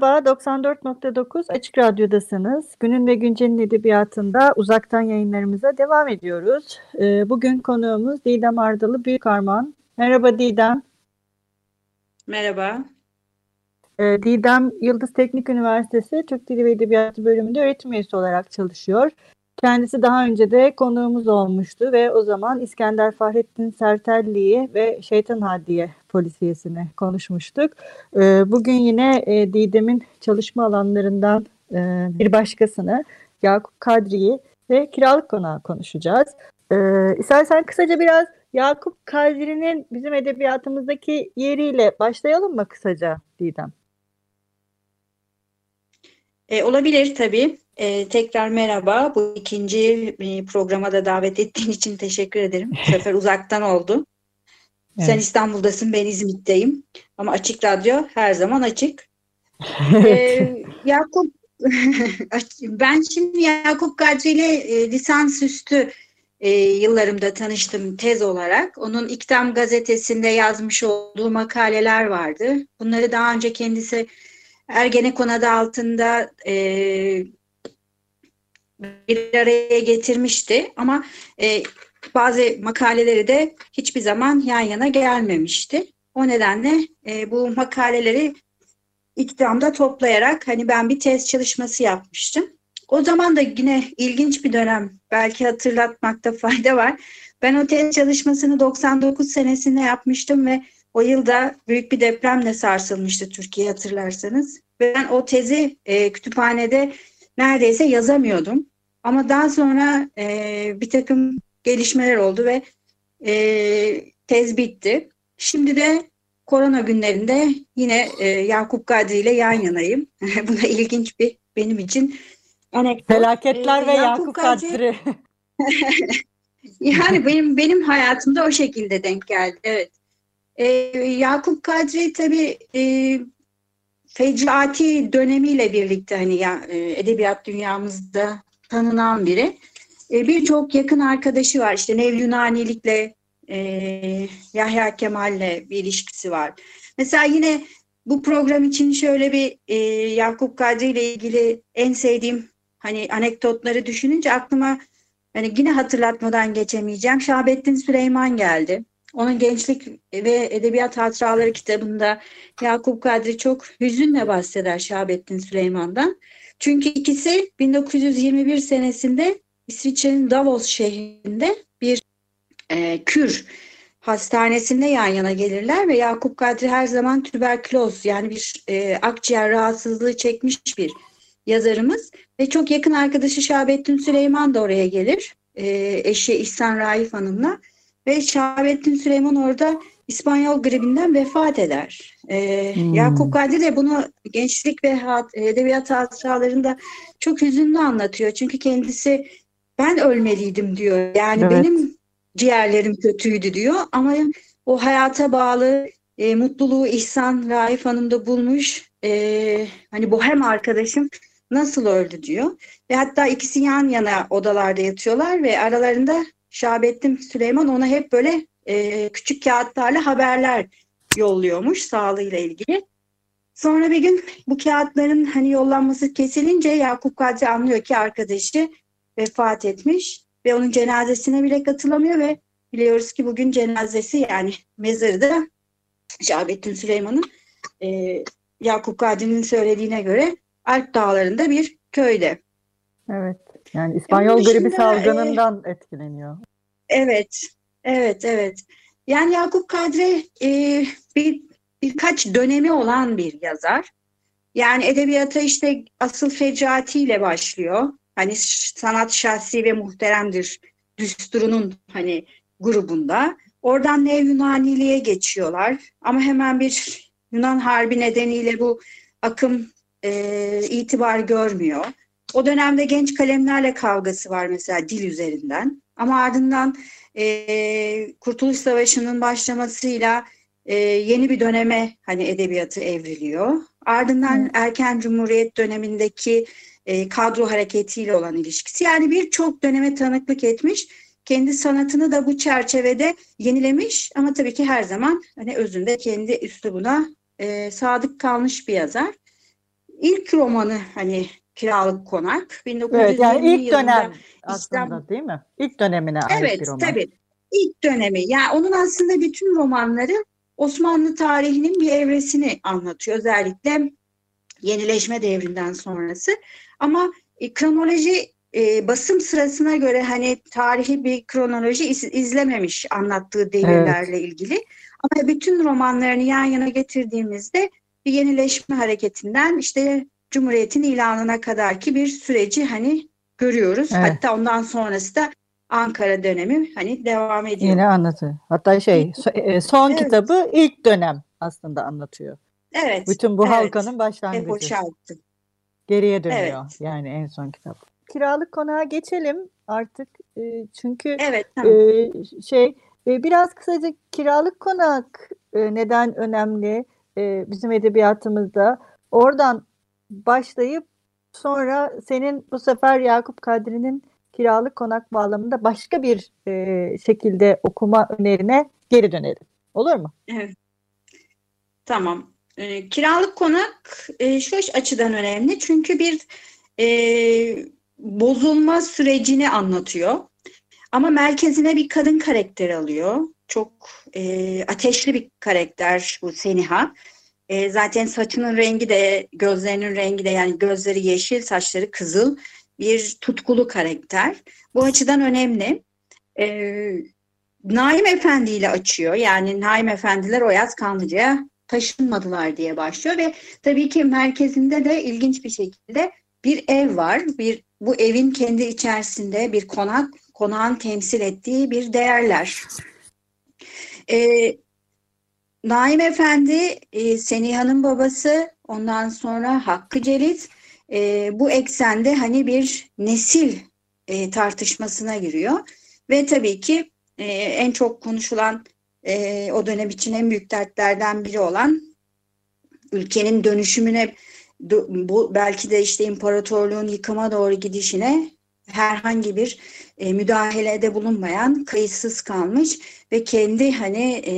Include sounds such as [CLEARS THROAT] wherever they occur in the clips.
Merhaba, 94.9 Açık Radyo'dasınız. Günün ve Güncel'in edebiyatında uzaktan yayınlarımıza devam ediyoruz. Ee, bugün konuğumuz Didem Ardalı Büyükarman. Merhaba Didem. Merhaba. Ee, Didem Yıldız Teknik Üniversitesi Türk Dili ve Edebiyatı bölümünde öğretim üyesi olarak çalışıyor. Kendisi daha önce de konuğumuz olmuştu ve o zaman İskender Fahrettin Sertelli'yi ve Şeytan Hadiye polisiyesini konuşmuştuk. Ee, bugün yine e, Didem'in çalışma alanlarından e, bir başkasını Yakup Kadri'yi ve kiralık konağı konuşacağız. Ee, istersen kısaca biraz Yakup Kadri'nin bizim edebiyatımızdaki yeriyle başlayalım mı kısaca Didem? E, olabilir tabii. E, tekrar merhaba. Bu ikinci e, programa da davet ettiğin için teşekkür ederim. Bu sefer uzaktan oldu. Evet. Sen İstanbul'dasın, ben İzmit'teyim. Ama Açık Radyo her zaman açık. [LAUGHS] Evet. E, Yakup, [LAUGHS] ben şimdi Yakup Kadri ile e, lisansüstü e, yıllarımda tanıştım tez olarak. Onun İktam gazetesinde yazmış olduğu makaleler vardı. Bunları daha önce kendisi Ergenekon adı altında e, bir araya getirmişti ama e, bazı makaleleri de hiçbir zaman yan yana gelmemişti. O nedenle e, bu makaleleri iktidarda toplayarak hani ben bir tez çalışması yapmıştım. O zaman da yine ilginç bir dönem belki hatırlatmakta [LAUGHS] fayda var. Ben o tez çalışmasını 99 senesinde yapmıştım ve o yılda büyük bir depremle sarsılmıştı Türkiye hatırlarsanız. Ben o tezi e, kütüphanede neredeyse yazamıyordum. Ama daha sonra e, bir takım gelişmeler oldu ve e, tez bitti. Şimdi de korona günlerinde yine e, Yakup Kadri ile yan yanayım. [LAUGHS] Bu da ilginç bir benim için anekdot. Felaketler ee, ve Yakup, Yakup Kadri. [LAUGHS] Yani benim benim hayatımda o şekilde denk geldi. Evet. Ee, Yakup Kadri tabii e, fecati dönemiyle birlikte hani ya, e, edebiyat dünyamızda tanınan biri. E, Birçok yakın arkadaşı var. İşte Nev Yunanilikle e, Yahya Kemal'le bir ilişkisi var. Mesela yine bu program için şöyle bir e, Yakup Kadri ile ilgili en sevdiğim hani anekdotları düşününce aklıma hani yine hatırlatmadan geçemeyeceğim. Şahabettin Süleyman geldi. Onun Gençlik ve Edebiyat Hatıraları kitabında Yakup Kadri çok hüzünle bahseder Şahabettin Süleyman'dan. Çünkü ikisi 1921 senesinde İsviçre'nin Davos şehrinde bir e, kür hastanesinde yan yana gelirler ve Yakup Kadri her zaman tüberküloz yani bir e, akciğer rahatsızlığı çekmiş bir yazarımız ve çok yakın arkadaşı Şahabettin Süleyman da oraya gelir. E, eşi İhsan Raif Hanım'la ve Şahabettin Süleyman orada İspanyol gribinden vefat eder. Ee, hmm. Yakup Kadri de bunu gençlik ve hat, edebiyat hatıralarında çok hüzünlü anlatıyor. Çünkü kendisi ben ölmeliydim diyor. Yani evet. benim ciğerlerim kötüydü diyor ama o hayata bağlı e, mutluluğu İhsan Raif Hanım'da bulmuş. E, hani bohem arkadaşım nasıl öldü diyor. Ve hatta ikisi yan yana odalarda yatıyorlar ve aralarında Şahabettin Süleyman ona hep böyle e, küçük kağıtlarla haberler yolluyormuş sağlığıyla ilgili. Sonra bir gün bu kağıtların hani yollanması kesilince Yakup Kadri anlıyor ki arkadaşı vefat etmiş ve onun cenazesine bile katılamıyor ve biliyoruz ki bugün cenazesi yani mezarı da Şahabettin Süleyman'ın e, Yakup Kadri'nin söylediğine göre Alp Dağları'nda bir köyde. Evet. Yani İspanyol gribi salgınından e, etkileniyor. Evet. Evet, evet. Yani Yakup Kadri e, bir birkaç dönemi olan bir yazar. Yani edebiyata işte asıl fecaatiyle başlıyor. Hani sanat şahsi ve muhteremdir düsturunun hani grubunda. Oradan Nev Yunaniliğe geçiyorlar. Ama hemen bir [LAUGHS] Yunan Harbi nedeniyle bu akım e, itibar görmüyor. O dönemde genç kalemlerle kavgası var mesela dil üzerinden. Ama ardından e, Kurtuluş Savaşı'nın başlamasıyla e, yeni bir döneme hani edebiyatı evriliyor. Ardından Hı. erken Cumhuriyet dönemindeki e, kadro hareketiyle olan ilişkisi. Yani birçok döneme tanıklık etmiş. Kendi sanatını da bu çerçevede yenilemiş ama tabii ki her zaman hani özünde kendi üslubuna e, sadık kalmış bir yazar. İlk romanı hani Kiralık Konak 1920 evet, yani ilk dönem aslında İstanbul. değil mi? İlk dönemine ait evet, bir roman. Evet tabii. İlk dönemi. Yani onun aslında bütün romanları Osmanlı tarihinin bir evresini anlatıyor. Özellikle yenileşme devrinden sonrası. Ama e, kronoloji e, basım sırasına göre hani tarihi bir kronoloji iz, izlememiş anlattığı devirlerle evet. ilgili. Ama bütün romanlarını yan yana getirdiğimizde bir yenileşme hareketinden işte Cumhuriyet'in ilanına kadar ki bir süreci hani görüyoruz. Evet. Hatta ondan sonrası da Ankara dönemi hani devam ediyor. Yine anlatıyor. Hatta şey e, son evet. kitabı ilk dönem aslında anlatıyor. Evet. Bütün bu evet. halkanın başlangıcı. boşalttı. Geriye dönüyor evet. yani en son kitap. Kiralık konağa geçelim artık e, çünkü evet, tamam. e, şey e, biraz kısaca kiralık konak e, neden önemli e, bizim edebiyatımızda oradan başlayıp sonra senin bu sefer Yakup Kadri'nin kiralık konak bağlamında başka bir e, şekilde okuma önerine geri dönelim. Olur mu? Evet. Tamam. E, kiralık konak e, şu açıdan önemli. Çünkü bir e, bozulma sürecini anlatıyor. Ama merkezine bir kadın karakter alıyor. Çok e, ateşli bir karakter bu Seniha. E, zaten saçının rengi de, gözlerinin rengi de yani gözleri yeşil, saçları kızıl bir tutkulu karakter. Bu açıdan önemli. E, Naim Efendi ile açıyor. Yani Naim Efendiler Oyaz Kanlıca'ya taşınmadılar diye başlıyor ve tabii ki merkezinde de ilginç bir şekilde bir ev var. Bir bu evin kendi içerisinde bir konak, konağın temsil ettiği bir değerler. Ee, Naim Efendi, e, Seniha'nın babası, ondan sonra Hakkı Celit e, bu eksende hani bir nesil e, tartışmasına giriyor. Ve tabii ki e, en çok konuşulan e, o dönem için en büyük dertlerden biri olan ülkenin dönüşümüne bu belki de işte imparatorluğun yıkıma doğru gidişine herhangi bir e, müdahalede bulunmayan, kayıtsız kalmış ve kendi hani e,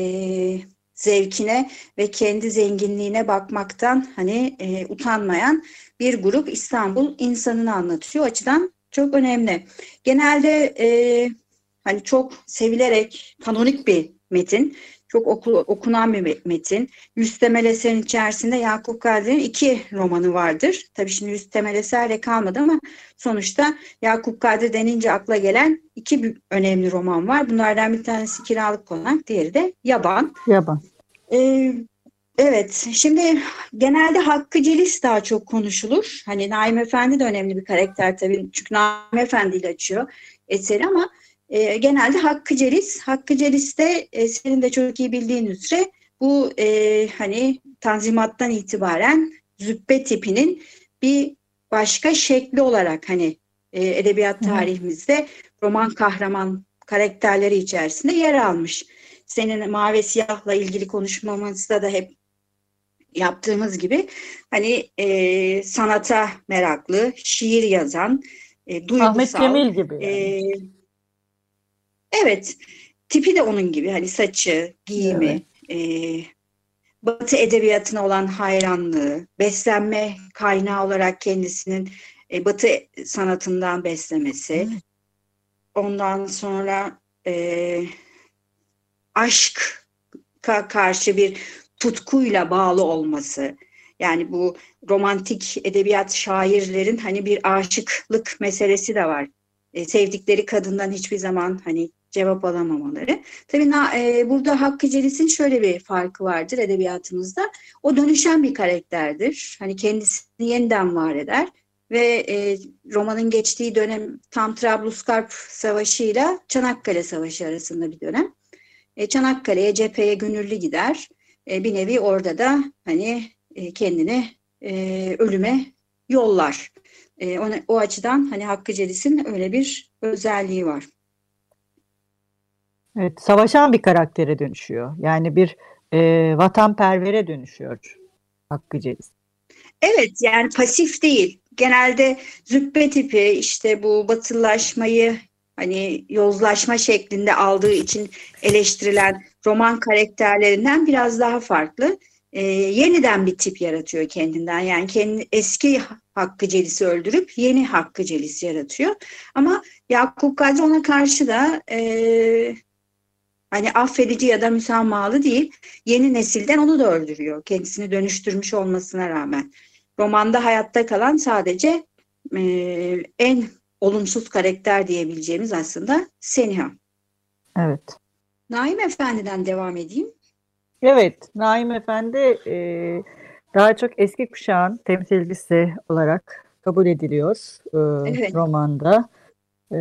zevkine ve kendi zenginliğine bakmaktan hani e, utanmayan bir grup İstanbul insanını anlatıyor. O açıdan çok önemli. Genelde e, hani çok sevilerek kanonik bir metin. Çok oku, okunan bir metin. Yüz temel eserin içerisinde Yakup Kadri'nin iki romanı vardır. Tabii şimdi yüz temel eserle kalmadı ama sonuçta Yakup Kadri denince akla gelen iki önemli roman var. Bunlardan bir tanesi Kiralık Konak, diğeri de Yaban. Yaban. Ee, evet, şimdi genelde Hakkı Celis daha çok konuşulur. Hani Naim Efendi de önemli bir karakter tabii. Çünkü Naim Efendi ile açıyor eseri ama e, genelde Hakkı Celis. Hakkı Celis de e, senin de çok iyi bildiğin üzere bu e, hani Tanzimat'tan itibaren züppe tipinin bir başka şekli olarak hani e, edebiyat tarihimizde roman kahraman karakterleri içerisinde yer almış. Senin mavi siyahla ilgili konuşmamızda da hep yaptığımız gibi hani e, sanata meraklı, şiir yazan, e, duygusal. Ahmet Cemil gibi. Yani. E, Evet, tipi de onun gibi. Hani saçı, giyimi, evet. e, Batı edebiyatına olan hayranlığı, beslenme kaynağı olarak kendisinin e, Batı sanatından beslemesi. Evet. Ondan sonra e, aşk karşı bir tutkuyla bağlı olması. Yani bu romantik edebiyat şairlerin hani bir aşıklık meselesi de var. E, sevdikleri kadından hiçbir zaman hani cevap alamamaları. Tabii e, burada Hakkı Celis'in şöyle bir farkı vardır edebiyatımızda. O dönüşen bir karakterdir. Hani kendisini yeniden var eder. ve e, romanın geçtiği dönem tam Trablusgarp Savaşı ile Çanakkale Savaşı arasında bir dönem. E, Çanakkale'ye cepheye gönüllü gider. E, bir nevi orada da hani e, kendini e, ölüme yollar. E, ona, o açıdan hani Hakkı Celis'in öyle bir özelliği var. Evet, savaşan bir karaktere dönüşüyor. Yani bir e, vatanpervere dönüşüyor Hakkı Celis. Evet yani pasif değil. Genelde züppe tipi işte bu batılılaşmayı hani yozlaşma şeklinde aldığı için eleştirilen roman karakterlerinden biraz daha farklı. E, yeniden bir tip yaratıyor kendinden. Yani kendi eski Hakkı Celis'i öldürüp yeni Hakkı Celis yaratıyor. Ama Yakup Kadri ona karşı da e, hani affedici ya da müsamahalı değil. Yeni nesilden onu da öldürüyor. Kendisini dönüştürmüş olmasına rağmen. Romanda hayatta kalan sadece e, en olumsuz karakter diyebileceğimiz aslında Seniha. Evet. Naim Efendi'den devam edeyim. Evet, Naim Efendi e, daha çok eski kuşağın temsilcisi olarak kabul ediliyor e, Evet. romanda. E,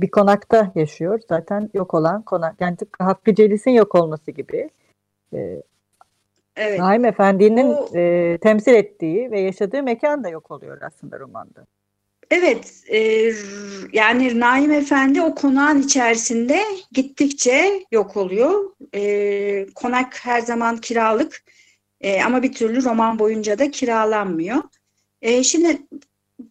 bir konakta yaşıyor. Zaten yok olan konak. Yani tıpkı Hakkı Celis'in yok olması gibi. E, Evet. Naim Efendi'nin Bu- e, temsil ettiği ve yaşadığı mekan da yok oluyor aslında romanda. Evet, e, yani Naim Efendi o konağın içerisinde gittikçe yok oluyor. E, konak her zaman kiralık e, ama bir türlü roman boyunca da kiralanmıyor. E, şimdi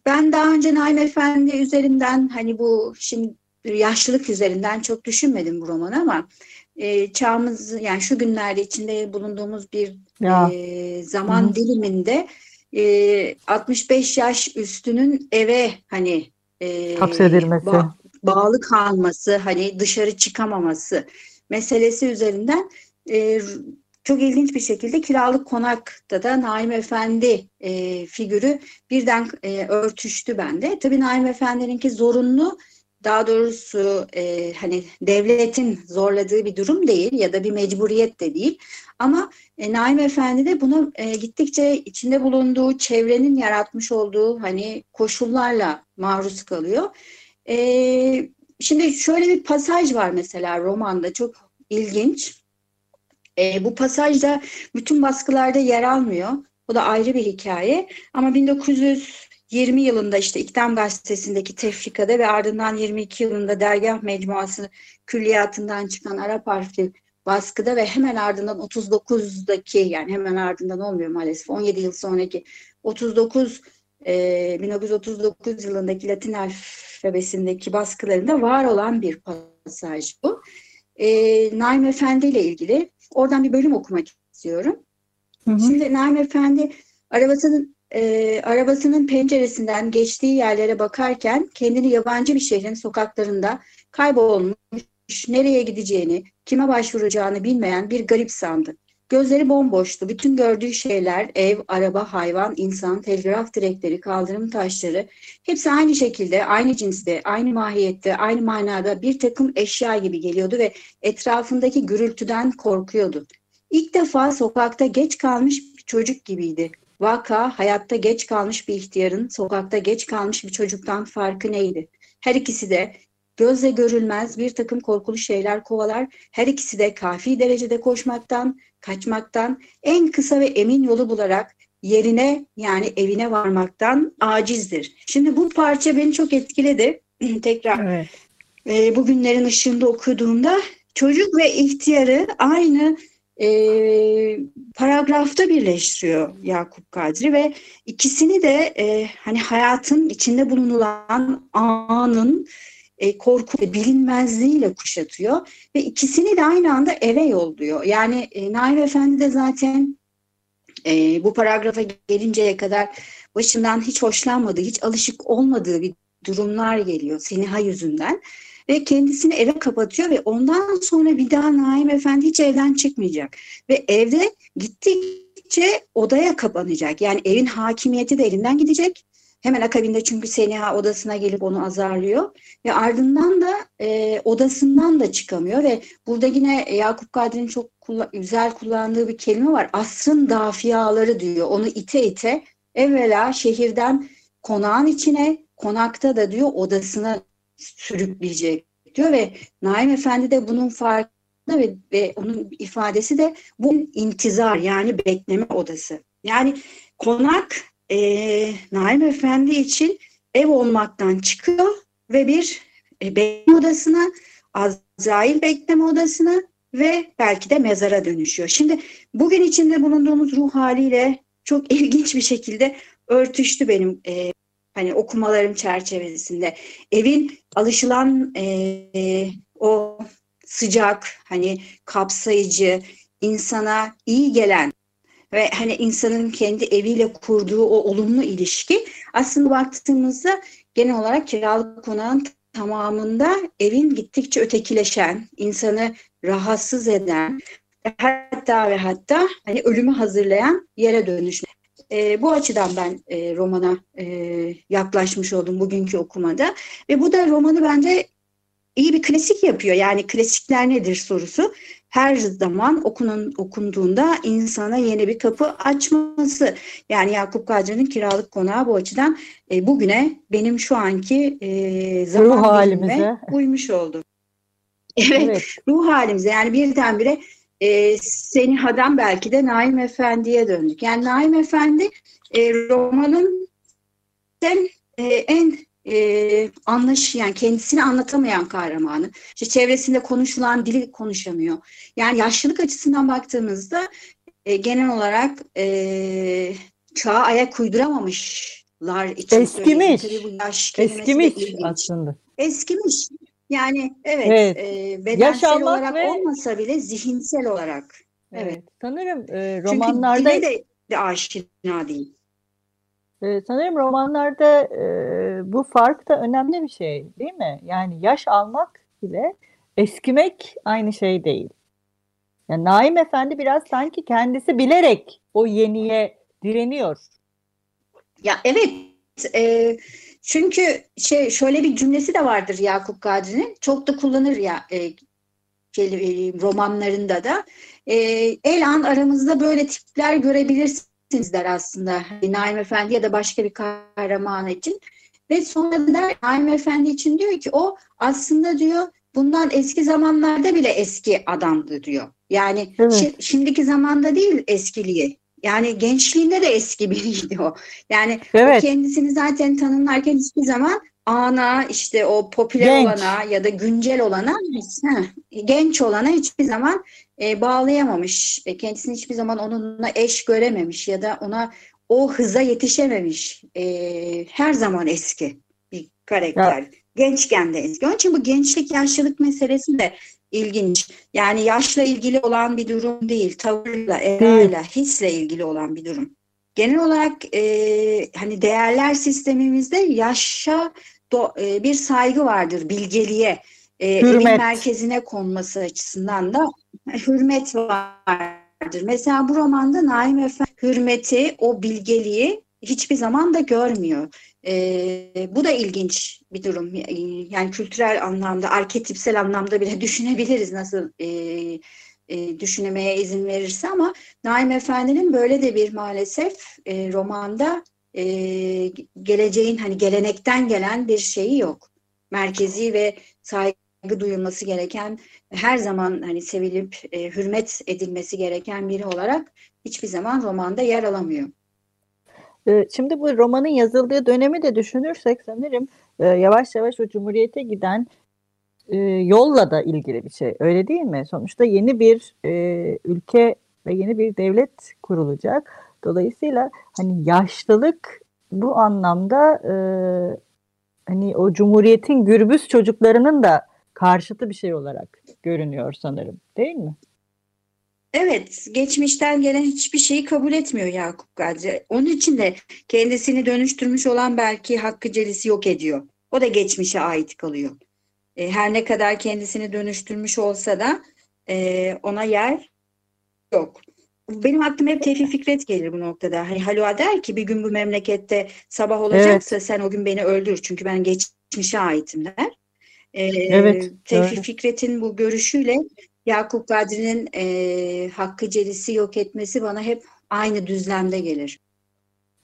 ben daha önce Naim Efendi üzerinden hani bu şimdi yaşlılık üzerinden çok düşünmedim bu romanı ama e, çağımız yani şu günlerde içinde bulunduğumuz bir Ya. e, zaman Hı. diliminde e, 65 yaş üstünün eve hani e, Hapsedilmesi. ba- bağlı kalması, hani dışarı çıkamaması meselesi üzerinden e, çok ilginç bir şekilde kiralık konakta da Naim Efendi e, figürü birden e, örtüştü bende. Tabii Naim Efendi'ninki zorunlu daha doğrusu e, hani devletin zorladığı bir durum değil ya da bir mecburiyet de değil. Ama e, Naim Efendi de buna e, gittikçe içinde bulunduğu çevrenin yaratmış olduğu hani koşullarla maruz kalıyor. E, şimdi şöyle bir pasaj var mesela romanda çok ilginç. E, bu pasajda bütün baskılarda yer almıyor. O da ayrı bir hikaye. Ama 1920 yılında işte İktam Gazetesi'ndeki tefrikada ve ardından 22 yılında Dergah Mecmuası külliyatından çıkan Arap harfli baskıda ve hemen ardından 39'daki yani hemen ardından olmuyor maalesef 17 yıl sonraki 39 e, 1939 yılındaki Latin alfabesindeki baskılarında var olan bir pasaj bu. E, Naim Efendi ile ilgili oradan bir bölüm okumak istiyorum. Hı hı. Şimdi Naim Efendi arabasının e, arabasının penceresinden geçtiği yerlere bakarken kendini yabancı bir şehrin sokaklarında kaybolmuş, nereye gideceğini, kime başvuracağını bilmeyen bir garip sandı. Gözleri bomboştu. Bütün gördüğü şeyler, ev, araba, hayvan, insan, telgraf direkleri, kaldırım taşları hepsi aynı şekilde, aynı cinste, aynı mahiyette, aynı manada bir takım eşya gibi geliyordu ve etrafındaki gürültüden korkuyordu. İlk defa sokakta geç kalmış bir çocuk gibiydi. Vaka hayatta geç kalmış bir ihtiyarın sokakta geç kalmış bir çocuktan farkı neydi? Her ikisi de gözle görülmez bir takım korkulu şeyler kovalar. Her ikisi de kafi derecede koşmaktan, kaçmaktan, en kısa ve emin yolu bularak yerine yani evine varmaktan acizdir. Şimdi bu parça beni çok etkiledi. [CLEARS THROAT] Tekrar Evet. e, bugünlerin ışığında okuduğumda çocuk ve ihtiyarı aynı e, paragrafta birleştiriyor Yakup Kadri ve ikisini de e, hani hayatın içinde bulunulan anın e, korku ve bilinmezliğiyle kuşatıyor ve ikisini de aynı anda eve yolluyor. Yani e, Naim Efendi de zaten e, bu paragrafa gelinceye kadar başından hiç hoşlanmadığı, hiç alışık olmadığı bir durumlar geliyor Seniha yüzünden ve kendisini eve kapatıyor ve ondan sonra bir daha Naim Efendi hiç evden çıkmayacak ve evde gittikçe odaya kapanacak. Yani evin hakimiyeti de elinden gidecek. Hemen akabinde çünkü Seniha odasına gelip onu azarlıyor ve ardından da e, odasından da çıkamıyor ve burada yine Yakup Kadri'nin çok kulla- güzel kullandığı bir kelime var. Asrın dafiyaları diyor. Onu ite ite evvela şehirden konağın içine, konakta da diyor odasına sürükleyecek diyor ve Naim Efendi de bunun farkında ve, ve onun ifadesi de bu intizar yani bekleme odası. Yani konak e, Naim Efendi için ev olmaktan çıkıyor ve bir e, bekleme odasına, Azrail bekleme odasına ve belki de mezara dönüşüyor. Şimdi bugün içinde bulunduğumuz ruh haliyle çok [LAUGHS] ilginç bir şekilde örtüştü benim e, hani okumalarım çerçevesinde. Evin alışılan e, o sıcak, hani kapsayıcı, insana iyi gelen ve hani insanın kendi eviyle kurduğu o olumlu ilişki aslında baktığımızda genel olarak kiralık konağın tamamında evin gittikçe ötekileşen, insanı rahatsız eden, hatta ve hatta hani ölümü hazırlayan yere dönüşme. E, bu açıdan ben e, romana e, yaklaşmış oldum bugünkü okumada ve bu da romanı bence iyi bir klasik yapıyor. Yani klasikler nedir sorusu her zaman okunun, okunduğunda insana yeni bir kapı açması. Yani Yakup Kadri'nin kiralık konağı bu açıdan e, bugüne benim şu anki e, zaman Ruh halimize. uymuş oldu. [LAUGHS] Evet, Evet. ruh halimize yani birdenbire e, Seniha'dan belki de Naim Efendi'ye döndük. Yani Naim Efendi e, romanın en, e, en e, anlaş yani kendisini anlatamayan kahramanı. İşte çevresinde konuşulan dili konuşamıyor. Yani yaşlılık açısından baktığımızda e, genel olarak e, çağa ayak uyduramamışlar için Eskimiş. Eskimiş aslında. Eskimiş. Yani evet, Evet. e, bedensel Yaş almak olarak ve- olmasa bile zihinsel olarak. Evet. Sanırım e, Çünkü romanlarda dile de, de aşina değil. e, sanırım romanlarda e, bu fark da önemli bir şey, değil mi? Yani yaş almak ile eskimek aynı şey değil. Yani Naim Efendi biraz sanki kendisi bilerek o yeniye direniyor. Ya evet, e, çünkü şey şöyle bir cümlesi de vardır Yakup Kadri'nin. Çok da kullanır ya e, e, romanlarında da. E, el an aramızda böyle tipler görebilirsiniz der aslında. Hani Naim Efendi ya da başka bir kahraman için. Ve sonra der Naim Efendi için diyor ki o aslında diyor bundan eski zamanlarda bile eski adamdı diyor. Yani Evet. şi- şimdiki zamanda değil eskiliği. Yani gençliğinde de eski biriydi o. Yani o Evet, kendisini zaten tanımlarken hiçbir zaman ana işte o popüler Genç. olana ya da güncel olana heh, genç olana hiçbir zaman e, bağlayamamış. E, kendisini hiçbir zaman onunla eş görememiş ya da ona o hıza yetişememiş. E, her zaman eski bir karakter. Gençken de eski. Onun için bu gençlik yaşlılık meselesi de ilginç. Yani yaşla ilgili olan bir durum değil. Tavırla, edayla, hisle ilgili olan bir durum. Genel olarak e, hani değerler sistemimizde yaşa do- e, bir saygı vardır, bilgeliğe. E, evin merkezine konması açısından da hürmet vardır. Mesela bu romanda Naim Efendi hürmeti, o bilgeliği hiçbir zaman da görmüyor. E, bu da ilginç bir durum. Yani kültürel anlamda, arketipsel anlamda bile [LAUGHS] düşünebiliriz nasıl e, e, düşünmeye izin verirse ama Naim Efendi'nin böyle de bir maalesef e, romanda e, geleceğin hani gelenekten gelen bir şeyi yok. Merkezi ve saygı duyulması gereken her zaman hani sevilip e, hürmet edilmesi gereken biri olarak hiçbir zaman romanda yer alamıyor. e, şimdi bu romanın yazıldığı dönemi de düşünürsek sanırım e, yavaş yavaş o Cumhuriyet'e giden e, yolla da ilgili bir şey. Öyle değil mi? Sonuçta yeni bir e, ülke ve yeni bir devlet kurulacak. Dolayısıyla hani yaşlılık bu anlamda hani o Cumhuriyet'in gürbüz çocuklarının da karşıtı bir şey olarak görünüyor sanırım. Değil mi? Evet, geçmişten gelen hiçbir şeyi kabul etmiyor Yakup Kadri. Onun için de kendisini dönüştürmüş olan belki Hakkı Celis'i yok ediyor. O da geçmişe ait kalıyor. E, her ne kadar kendisini dönüştürmüş olsa da e, ona yer yok. Benim aklıma hep Tevfik Fikret gelir bu noktada. Hani Halua der ki bir gün bu memlekette sabah olacaksa sen o gün beni öldür çünkü ben geçmişe aitim der. E, Evet, Tevfik doğru. Fikret'in bu görüşüyle Yakup Kadri'nin e, Hakkı Celis'i yok etmesi bana hep aynı düzlemde gelir.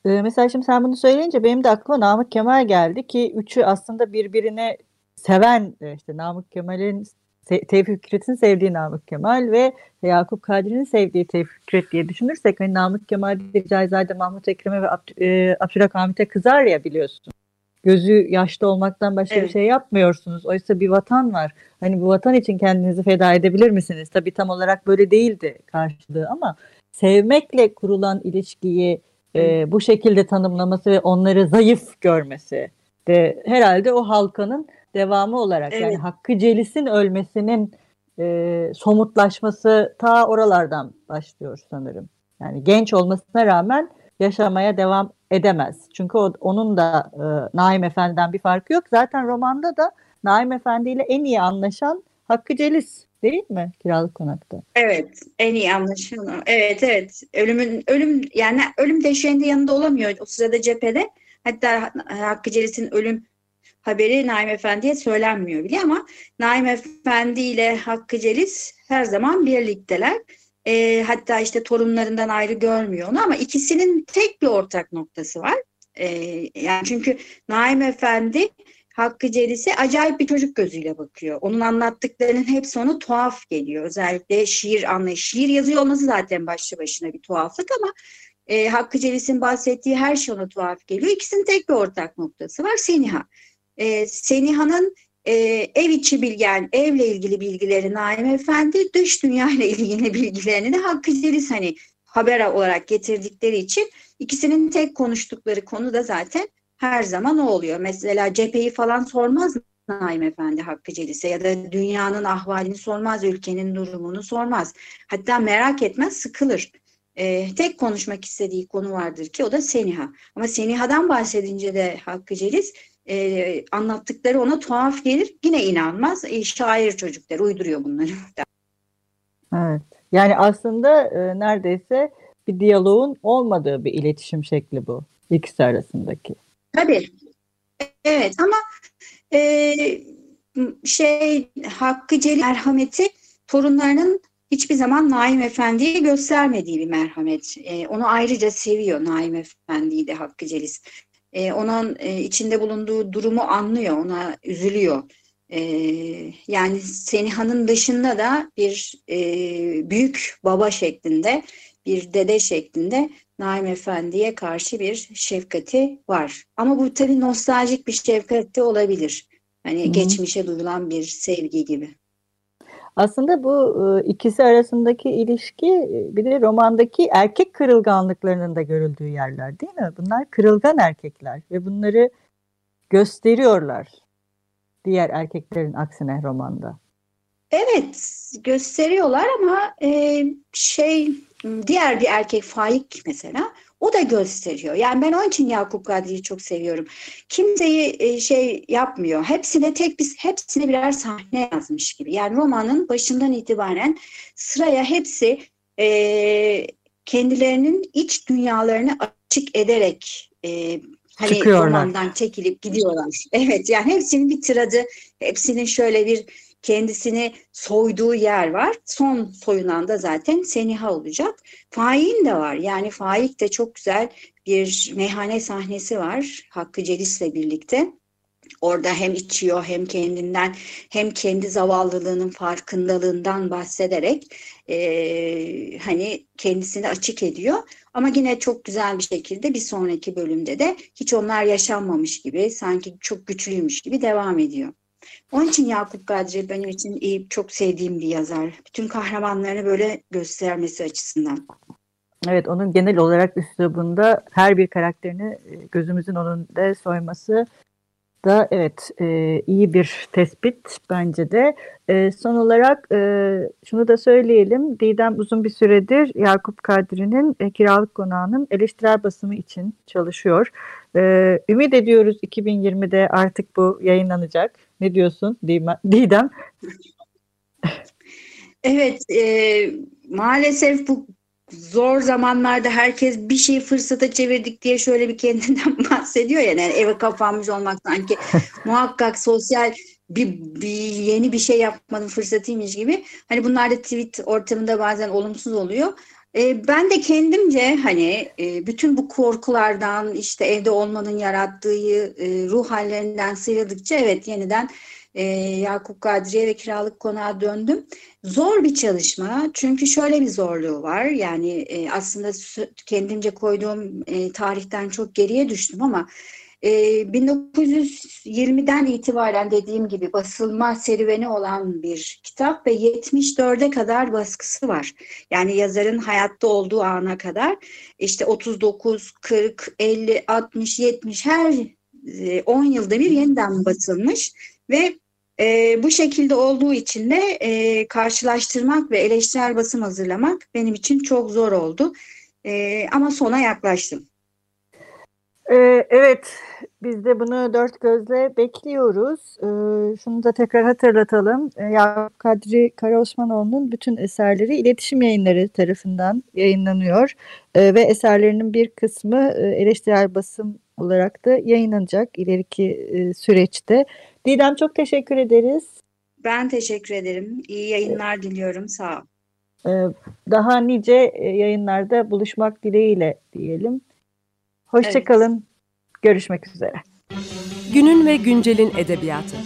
Ee, mesela şimdi sen bunu söyleyince benim de aklıma Namık Kemal geldi ki üçü aslında birbirine seven e, işte Namık Kemal'in Tevfik Fikret'in sevdiği Namık Kemal ve Yakup Kadri'nin sevdiği Tevfik Fikret diye düşünürsek hani Namık Kemal Cahizade Mahmut Ekrem'e ve Abd e, Abdülhamit'e kızar ya biliyorsun. Gözü yaşlı olmaktan başka evet. bir şey yapmıyorsunuz. Oysa bir vatan var. Hani bu vatan için kendinizi feda edebilir misiniz? Tabii tam olarak böyle değildi karşılığı ama sevmekle kurulan ilişkiyi e, bu şekilde tanımlaması ve onları zayıf görmesi de herhalde o halkanın devamı olarak evet. yani Hakkı Celis'in ölmesinin e, somutlaşması ta oralardan başlıyor sanırım. Yani genç olmasına rağmen yaşamaya devam edemez. Çünkü o, onun da e, Naim Efendi'den bir farkı yok. Zaten romanda da Naim Efendi ile en iyi anlaşan Hakkı Celis değil mi kiralık konakta? Evet, en iyi anlaşan. Evet, evet. Ölümün ölüm yani ölüm döşeğinde yanında olamıyor o sırada cephede. Hatta Hakkı Celis'in ölüm haberi Naim Efendi'ye söylenmiyor bile ama Naim Efendi ile Hakkı Celis her zaman birlikteler. E, hatta işte torunlarından ayrı görmüyor onu ama ikisinin tek bir ortak noktası var. E, yani çünkü Naim Efendi Hakkı Celis'e acayip bir çocuk gözüyle bakıyor. Onun anlattıklarının hepsi ona tuhaf geliyor. Özellikle şiir anlayış. Şiir yazıyor olması zaten başlı başına bir tuhaflık ama e, Hakkı Celis'in bahsettiği her şey ona tuhaf geliyor. İkisinin tek bir ortak noktası var. Seniha. E, Seniha'nın e, ev içi bilgen, evle ilgili bilgileri Naim Efendi, dış dünya ile [LAUGHS] ilgili bilgilerini de Hakkı Celis hani haber olarak getirdikleri için ikisinin tek konuştukları konu da zaten her zaman o oluyor. Mesela cepheyi falan sormaz Naim Efendi Hakkı Celis'e ya da dünyanın ahvalini sormaz, ülkenin durumunu sormaz. Hatta merak etmez, sıkılır. Ee, tek konuşmak istediği konu vardır ki o da Seniha. Ama Seniha'dan bahsedince de Hakkı Celis e, anlattıkları ona tuhaf gelir. Yine inanmaz. E, şair çocuklar uyduruyor bunları. Evet. Yani aslında e, neredeyse bir diyaloğun olmadığı bir iletişim şekli bu ikisi arasındaki. Tabii. Evet ama e, şey Hakkı Celil merhameti torunlarının hiçbir zaman Naim Efendi'ye göstermediği bir merhamet. E, onu ayrıca seviyor Naim Efendi'yi de Hakkı Celis e, onun e, içinde bulunduğu durumu anlıyor, ona üzülüyor. E, yani Seniha'nın dışında da bir e, büyük baba şeklinde, bir dede şeklinde Naim Efendi'ye karşı bir şefkati var. Ama bu tabii nostaljik bir şefkat de olabilir. Hani Hı. geçmişe duyulan bir sevgi gibi. Aslında bu e, ikisi arasındaki ilişki e, bir de romandaki erkek kırılganlıklarının da görüldüğü yerler değil mi? Bunlar kırılgan erkekler ve bunları gösteriyorlar diğer erkeklerin aksine romanda. Evet gösteriyorlar ama e, şey diğer bir erkek Faik mesela o da gösteriyor. Yani ben onun için Yakup Kadri'yi çok seviyorum. Kimseyi e, şey yapmıyor. Hepsine tek bir hepsine birer sahne yazmış gibi. Yani romanın başından itibaren sıraya hepsi e, kendilerinin iç dünyalarını açık ederek e, hani Çıkıyorlar. romandan çekilip gidiyorlar. Evet yani hepsinin bir tiradı, hepsinin şöyle bir kendisini soyduğu yer var. Son soyunan da zaten Seniha olacak. Faik'in de var. Yani Faik de çok güzel bir meyhane sahnesi var Hakkı Celis'le birlikte. Orada hem içiyor hem kendinden hem kendi zavallılığının farkındalığından bahsederek e, hani kendisini açık ediyor. Ama yine çok güzel bir şekilde bir sonraki bölümde de hiç onlar yaşanmamış gibi sanki çok güçlüymüş gibi devam ediyor. Onun için Yakup Kadri benim için iyi, çok sevdiğim bir yazar. Bütün kahramanlarını böyle göstermesi açısından. Evet, onun genel olarak üslubunda her bir karakterini e, gözümüzün önünde soyması da evet e, iyi bir tespit bence de. E, son olarak e, şunu da söyleyelim. Didem uzun bir süredir Yakup Kadri'nin e, kiralık konağının eleştirel basımı için çalışıyor. E, ümit ediyoruz 2020'de artık bu yayınlanacak. Ne diyorsun Didem? Evet, e, maalesef bu zor zamanlarda herkes bir şey fırsata çevirdik diye şöyle bir kendinden [LAUGHS] bahsediyor ya. Yani eve kapanmış olmak sanki [LAUGHS] muhakkak sosyal bir, bir yeni bir şey yapmanın fırsatıymış gibi. Hani bunlar da tweet ortamında bazen olumsuz oluyor. E, ben de kendimce hani e, bütün bu korkulardan işte evde olmanın yarattığı e, ruh hallerinden sıyrıldıkça evet yeniden Yakup Kadriye ve kiralık konağa döndüm. Zor bir çalışma çünkü şöyle bir zorluğu var yani aslında kendimce koyduğum tarihten çok geriye düştüm ama 1920'den ee, itibaren dediğim gibi basılma serüveni olan bir kitap ve 74'e kadar baskısı var. Yani yazarın hayatta olduğu ana kadar işte 39, 40, 50, 60, 70 her 10 e, yılda bir yeniden basılmış ve e, bu şekilde olduğu için de e, karşılaştırmak ve eleştirel basım hazırlamak benim için çok zor oldu. E, ama sona yaklaştım. Ee, evet, biz de bunu dört gözle bekliyoruz. Ee, şunu da tekrar hatırlatalım. Ee, Yakup Kadri Karaosmanoğlu'nun bütün eserleri iletişim yayınları tarafından yayınlanıyor. Ee, ve eserlerinin bir kısmı e, eleştirel basım olarak da yayınlanacak ileriki e, süreçte. Didem çok teşekkür ederiz. Ben teşekkür ederim. İyi yayınlar diliyorum. Sağ ol. Daha nice e, yayınlarda buluşmak dileğiyle diyelim. Hoşçakalın. Evet. Görüşmek üzere. Günün ve güncelin edebiyatı.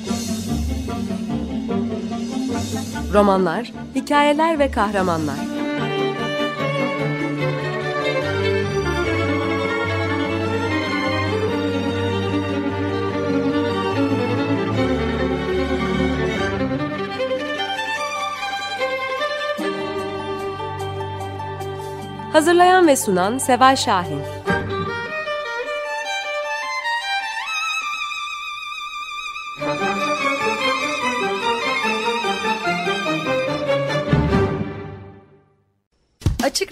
Romanlar, hikayeler ve kahramanlar. Hazırlayan ve sunan Seval Şahin.